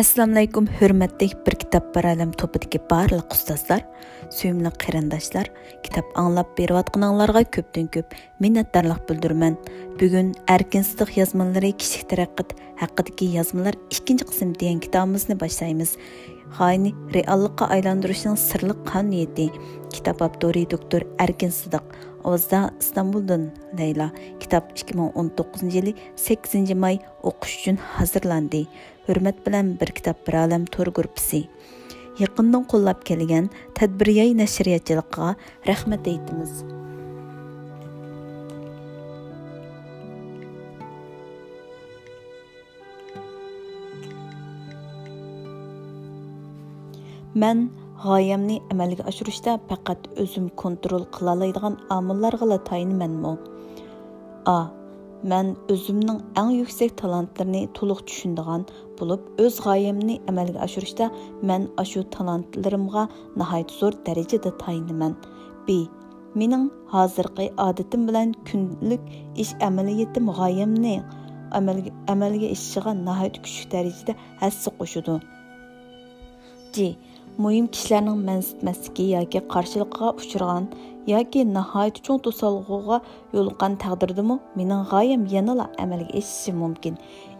assalomu alaykum hurmatli bir kitob bir alam to'pidagi barliq ustozlar suyimli qarindoshlar. Kitob anglab berayotganinglarga ko'pdan ko'p minnatdorlik bildiraman bugun erkin sidiq yozmalari kishilik taraqqiyot haqidagi yozmalar ikkinchi qism degan kitobimizni boshlaymiz. G'ayni reallikqa aylantirishning sirli qoniyati kitob avtori doktor erkin sidiq ovozda istanbuldan layla. Kitob 2019 yili 8 may o'qish uchun hozirlandi Өрмәт біләм, бір кітап бір әләм тур ғүрпісі. Еқындан құлап келген тәдбіргей-нәшіриетчіліққа рәхмәт дейдіңіз. Мән ғайямни әмәлігі ашғырышта пәкәт өзім контрол қылалайдыған амыллар ғылатайын мәнім ом. А. Mən özümün ən yüksək talantlarını tuluq düşündüğən bulub, öz qayəmini əməlgə aşırışda mən aşu talantlarımğa nəhayət zor dərəcədə tayinimən. B. Mening hozirgi odatim bilan kunlik ish amaliyatim g'oyamni amalga, amalga ishishiga nihoyat kuchli darajada hassa qo'shadi. C. Mühim kişilərinin mənsitlməsiki yoki qarşılıqqa uçurğan yoki nəhayət çox tosalğığa yolqan təqdirdimi mənim gayəm yanıla əməlgə eşişi mümkün.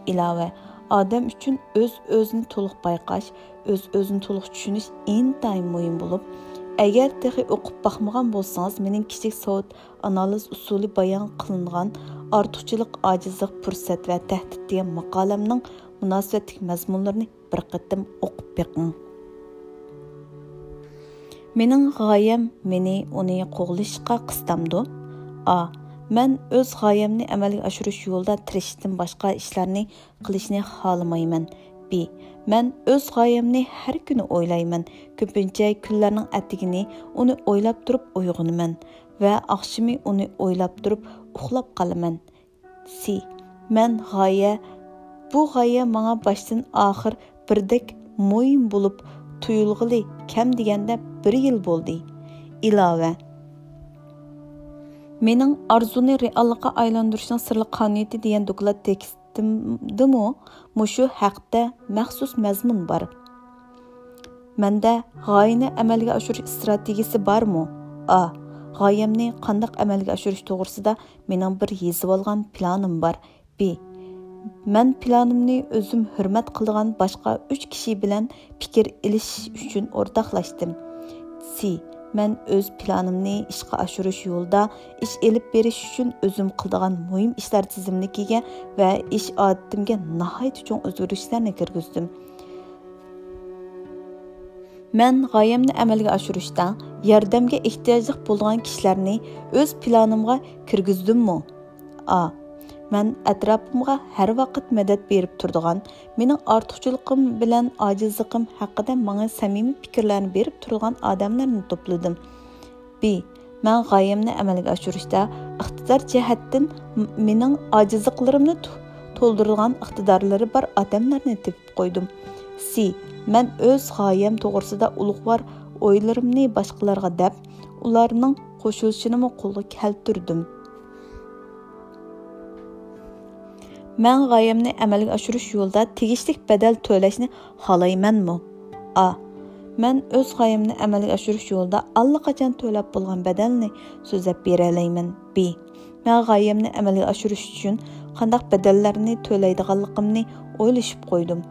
İlavə odam üçün öz özünü to'liq bayqash o'z o'zini to'liq tushunish intayin muhim bo'lib agar texi o'qib boqmagan bo'lsangiz mening kichik soat analiz usuli bayon qilingan ortiqchilik ojizlik fursat va tahdid degan maqolamning munosabatlik mazmunlarini bir qatim o'qib boqing Менің ғайым мені оны қоғлышқа қыстамды. А. Мен өз ғайымны әмәлге ашырыш жолда тіріштен башқа ішләрні қылышны қалымаймын. Б. Мен өз ғайымны әр күні ойлаймын. Көпінче күнләрнің әтігіні оны ойлап тұрып ойғынымын. Вә ақшымы оны ойлап тұрып ұқлап қалымын. С. Мен ғайы, bu g'oya manga boshdan oxir birdek mo'yin bo'lib tuyulg'ili kam deganda bir yil bo'ldi. Ilova. Mening arzuni reallikqa aylantirishning sirli qonuniyati degan doklad tekstimdimi mushu haqda maxsus mazmun bor. Manda g'oyani amalga oshirish strategiyasi bormi? A. G'oyamni qandoq amalga oshirish to'g'risida mening bir yezib olgan planim bor. B. Мән планымны өзім hurmat qilgan boshqa 3 kishi bilan fikr ilish uchun o'rtoqlashdim. Si, Мен o'z planimni ishga oshirish yo'lida ish elib berish uchun o'zim qiladigan muhim ishlar tizimligiga va ish odatimga nihoyat uchun o'zgarishlarni kirgizdim. Мен g'oyamni amalga oshirishda yordamga ehtiyojli bo'lgan kishilarni o'z planimga kirgizdimmi? A. Мен әтрапымға һәр вақыт мәдәт беріп тұрдыған, менің артықчылығым білән аҗизлыгым хакында маңа самими фикерләрне беріп тұрған адамларны топладым. B. Мен гаямны әмәлгә ашырышта иқтидар җәһәттән менің аҗизлыкларымны толдырылган иқтидарлары бар адамларны тепип қойдым. C. Мен өз гаям тогрысында улугвар ойларымны башкаларга дәп, уларның кошулышын қолға келтірдім Мен ғайымны әмәлге ашыруш юлда tegishlik бәдәл to'lashni халайманмы? A. Мен o'z g'oyamni amalga oshirish yo'lida allaqachon төләп булган бәдәлне сүзәп bera olmayman. B. Men g'oyamni amalga oshirish uchun qanday badallarni to'laydiganligimni o'ylashib qo'ydim.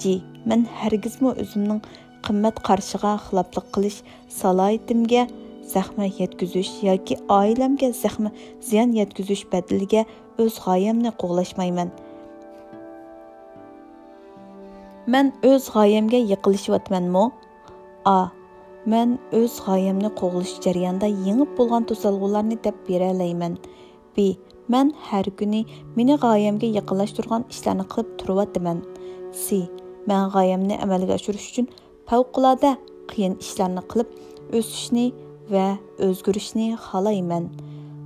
J. Мен һәргизме үземнең кыйммәт каршыга хилаплык кылыш, salohiyatimga zahma yetkazish yoki oilamga zahma ziyon yetkazish badaliga o'z g'oyamni qo'g'lashmayman. Man o'z g'oyamga yiqilishyapmanmi? A man o'z g'oyamni qo'g'lash jarayonida yengib bo'lgan to'salg'ularni deb beralayman. B man har kuni meni g'oyamga yaqinlash turgan ishlarni qilib turyapman c man g'oyamni amalga oshirish uchun favqulodda qiyin ishlarni qilib o'sishni va o'zgarishni xohlayman.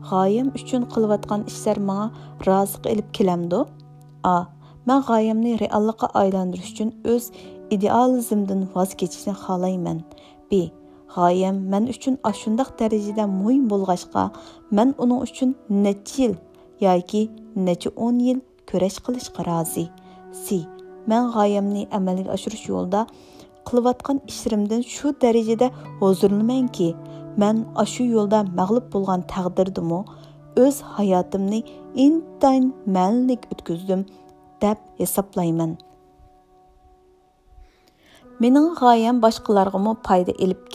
G'oyam uchun qilayotgan ishlar manga roziq ilib kelamdi a man g'oyamni reallikqa aylantirish uchun o'z idealizmdan voz kechishni xohlayman b g'oyam man uchun shundoq darajada muhim bo'lg'achqa man uning uchun necha yil yoki necha o'n yil kurash qilishga rozi c Mən g'oyamni amalga oshirish yo'lida qilayotgan ishlarimdan shu darajada huzurlimanki, men ашу yolda maglup bolgan taqdirdimu өз hayatımni intayn mällik ötküzdim dep hesaplayman. Menin gayem başqalarga mı payda elip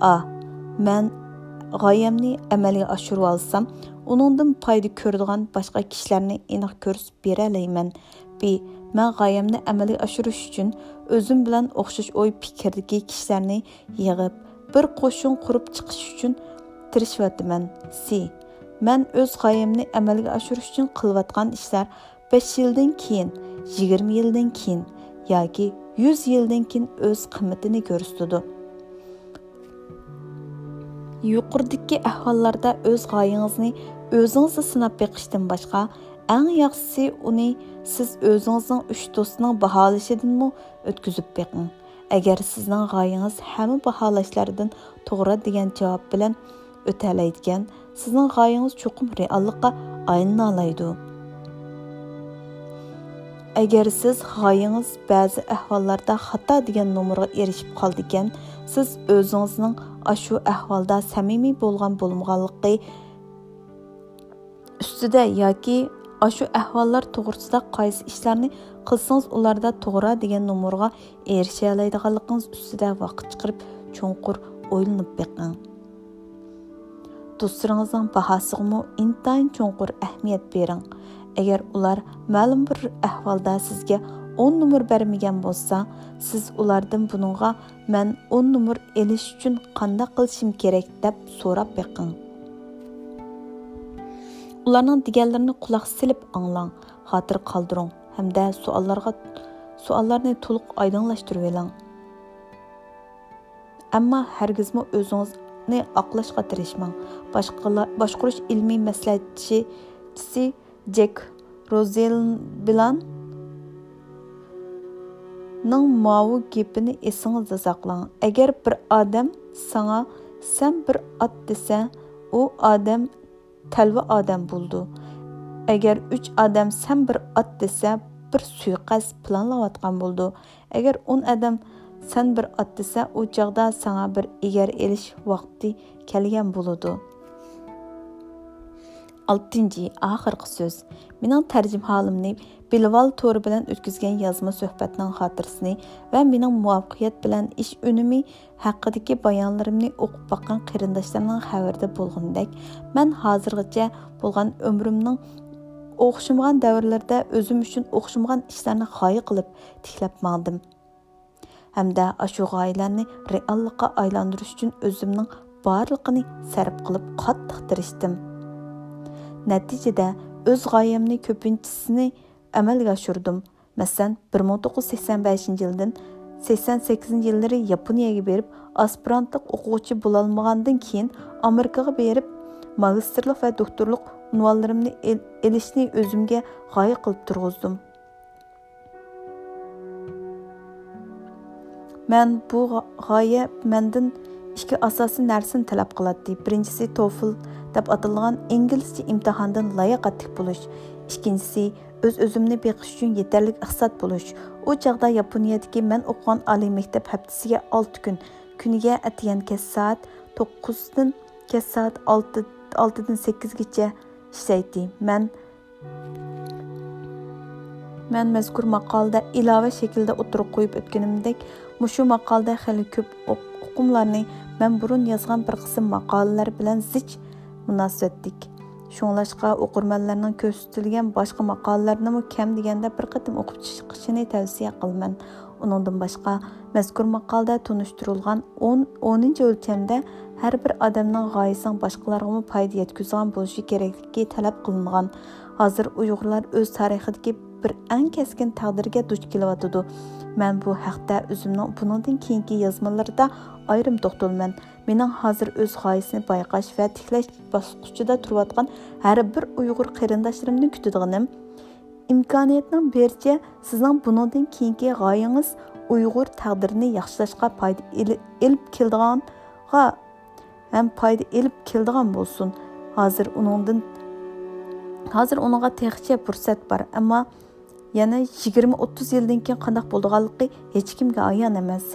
А, A. Men gayemni əməli алсам, alsam, onundan payda kördüğən başqa kişilərini eniq görüp berələyəm. Би, Men gayemni əməli aşırış üçün özüm bilen oxşuş ой fikirdəki kişilərini yığıb bir qo'shin qurib chiqish uchun tirishyapman. C. Mən o'z g'oyamni amalga oshirish uchun qilayotgan ishlar 5 yildan keyin, 20 yildan keyin yoki 100 yildan keyin o'z qimmatini ko'rsatadi. yuqoridagi ahvollarda o'z g'oyangizni o'zingizni sinab beqishdan boshqa eng yaxshisi uni siz o'zingizning uch do'stining baholashidanmi o'tkazib beqing agar sizning g'oyangiz hamma baholashlardan to'g'ri degan javob bilan o'talaydigan sizning g'oyangiz cho'qim reallikqa aylana agar siz g'oyangiz ba'zi ahvollarda xato degan nomerga erishib qoldi ekan siz o'zingizning shu ahvolda samimiy bo'lgan bo'lmaganligi ustida yoki shu ahvollar to'g'risida qaysi ishlarni qilsangiz ularda to'g'ri degan nomorga erisha oladiganligingiz ustida vaqt chiqarib chuqur o'ylanib beqing. Do'stlaringizning bahosiga intayin cho'nqur ahamiyat bering. Agar ular ma'lum bir ahvolda sizga 10 numur bermagan bo'lsa siz ulardan buningga man 10 numur elish uchun qanday qilishim kerak? deb so'rab beqing. Ularning deganlarini quloq silib anglang xotir qoldiring. Hamda savollarga savollarni to'liq oydinlashtirib oling ammo hargizmi o'zingizni oqlashga tirishmang boshqarish ilmiy maslahatchisi jek rozel bilan ның мауы гепіні есіңізді сақлаң. Әгер бір адам саңа сән бір ат десе, о адам тәлві адам болды. Agar uch odam san bir ot desa bir suiqasd planlayotgan bo'ldi agar o'n odam san bir ot desa u chog'da sanga bir egar elish vaqti kelgan болады. oltinchi oxirgi so'z mening tarjimholimni bilval to'ri bilan o'tkazgan yozma suhbatning xotirasini va mening muvaffaqiyat bilan ish unumi haqidagi bayonlarimni o'qib boqqan qarindoshlarning xabarida bo'lgandek man hozirgacha bo'lgan umrimning o'xshamagan davrlarda o'zim uchun o'xshamagan ishlarni g'oya qilib tiklab mandim hamda ashu g'oyalarni reallikqa aylantirish uchun o'zimning borliqini sarf qilib qattiq tirishdim natijada o'z g'oyamni ko'pinchisini amalga oshirdim. Masalan, 1985 yildan 88 yillari Yaponiyaga berib, aspirantlik o'quvchi bo'lolmagandan keyin Amerikaga berib, magistrlik va doktorlik unvonlarimni elishni o'zimga g'oya qilib turg'izdim. Men bu g'oya mendan ikki asosiy narsani talab qiladi. Birinchisi TOEFL deb atalgan inglizcha imtihondan layoqatli bo'lish ikkinchisi o'z o'zimni beqish uchun yetarli iqtisod bo'lish u chog'da yaponiyadagi man o'qigan oliy maktab haftasiga olti kun kuniga atagan kech soat to'qqizdan kech soat olti oltidan sakkizgacha ishlaydi man man mazkur maqolada ilova shaklda o'tirib qo'yib o'tganimdek mushu maqolada hali ko'p o'qimlarni man burun yozgan bir qism maqolalar bilan zich munosabatlik shunglashqa o'qirmanlarning ko'rsatilgan boshqa maqolalarni kam deganda bir qatim o'qib chiqishini tavsiya qilaman uningdan boshqa mazkur мақалда tunishtirilgan 10 o'ninchi o'lchamda har bir odamning g'oyasining boshqalarga foyda yetkazgan bo'lishi kerakligi talab qilingan. Hozir uyg'urlar o'z tarixidagi bir eng keskin taqdirga duch kelyotidi man bu haqda o'zimning bundan keyingi yozmalarda ayrim to'xtalman. Mening hozir o'z g'oyasini bayqash va tiklash bosqichida turayotgan har bir uyg'ur qarindoshlarimni kutadiganim imkoniyatning bericha sizning bundan keyingi g'oyangiz uyg'ur taqdirini yaxshilashga foyda ilib keldiganga ham foyda ilib keldigan bo'lsin. Hozir uningdan hozir uningga texcha fursat bor ammo yana 20-30 yildan keyin qandaq bo'lganligi hech kimga ayon emas.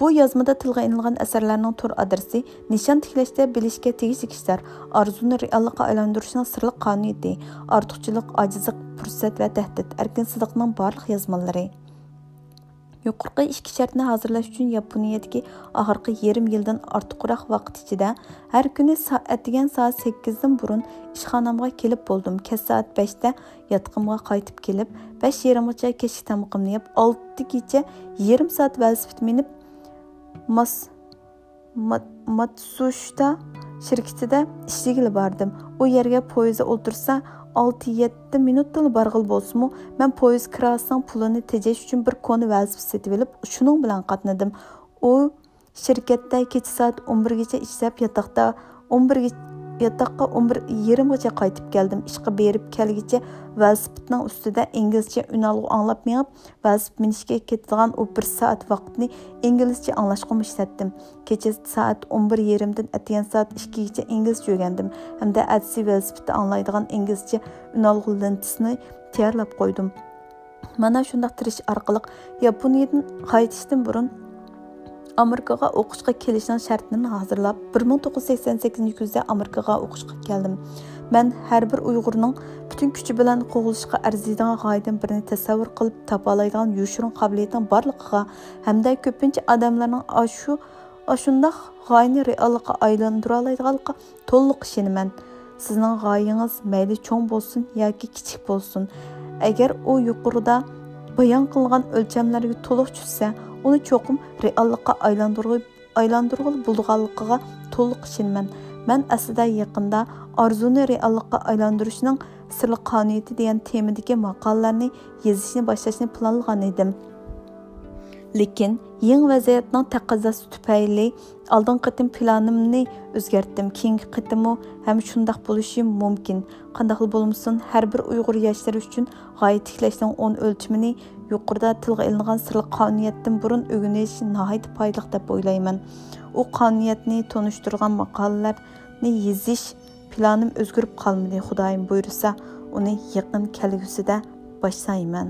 Bu yazmada tilgə ilinğan əsərlərinin tur adresi nişan tikləşdə bilişkə tegişli kişilər arzunu reallıqqa aylandırışının sırlıq qanuniyeti, artıqçılıq, acizlik, fürsət və təhdid, Erkin Sıdıqның barlıq yazmaları. Yuqorqi ikki shartni hozirlash uchun Yaponiyadagi oxirgi yarim yildan ortiqroq vaqt ichida har kuni soatigan soat 8 dan burun ishxonamga kelib bo'ldim. Kech soat 5 da yotqimga qaytib kelib, 5:30gacha kechki tamog'imni yeb, 6 gacha yarim soat velosiped minib mas matsushda shirkitida ishlagili bordim u yerga poyezdda o'ltirsa 6-7 minutdan barg'il bo'lsinmi men poyezd kirasining pulini tejash uchun bir koni vazif setib olib shuning bilan qatnadim. U shirkatda kecha soat 11 gacha ishlab yotoqda 11 yotoqqa 11 yarimgacha qaytib keldim ishqa berib kelgicha velosipedning ustida inglizcha unalg'u anglab mengib velosiped minishga ketadigan u bir soat vaqtni inglizcha anglashga ishlatdim kecha soat 11 yarimdan atgan soat 2 gacha inglizcha o'rgandim hamda atsi velosipedni anglaydigan inglizcha unalg'u lentisini tayyorlab qo'ydim mana shundoq tirish orqali yaponiyadan qaytishdan burun amerikaga o'qishga kelishning shartini hozirlab 1988 kuzda amerikaga o'qishga keldim man har bir uyg'urning butun kuchi bilan qo'g'ilishga arziydigan g'oyadan birini tasavvur qilib topa oladigan yoshirin qobiliyatning borligiga hamda ko'pincha odamlarning shu shundoq g'oyani aylantira oladiganligiga to'liq ishonaman sizning g'oyangiz mayli cho'ng bo'lsin yoki kichik bo'lsin agar u yuqorida bayon qilgan o'lchamlarga to'liq tushsa uni cho'qim reallikqa aylantirg'ili bo'lganligiga to'liq ishonaman man aslida yaqinda orzuni reallikqa aylantirishning sirli qonuniyati degan temadagi maqolalarni yozishni boshlashni planlagan edim lekin yangi vaziyatning taqozosi tufayli oldin qitim planimni o'zgartdim. Keyingi qitimu ham shundoq bo'lishi mumkin. Qandoq bo'lmasin har bir uyg'ur yoshlari uchun g'oya tiklashning o'n o'lchimini yuqorida tilga ilingan sirli qonuniyatdan burun o'rganish nihoyat foydali deb o'ylayman. U qonuniyatni tunishtirgan maqolalarni yezish planim o'zgarib qolmadi xudoyim buyursa uni yaqin kelgusida boshlayman.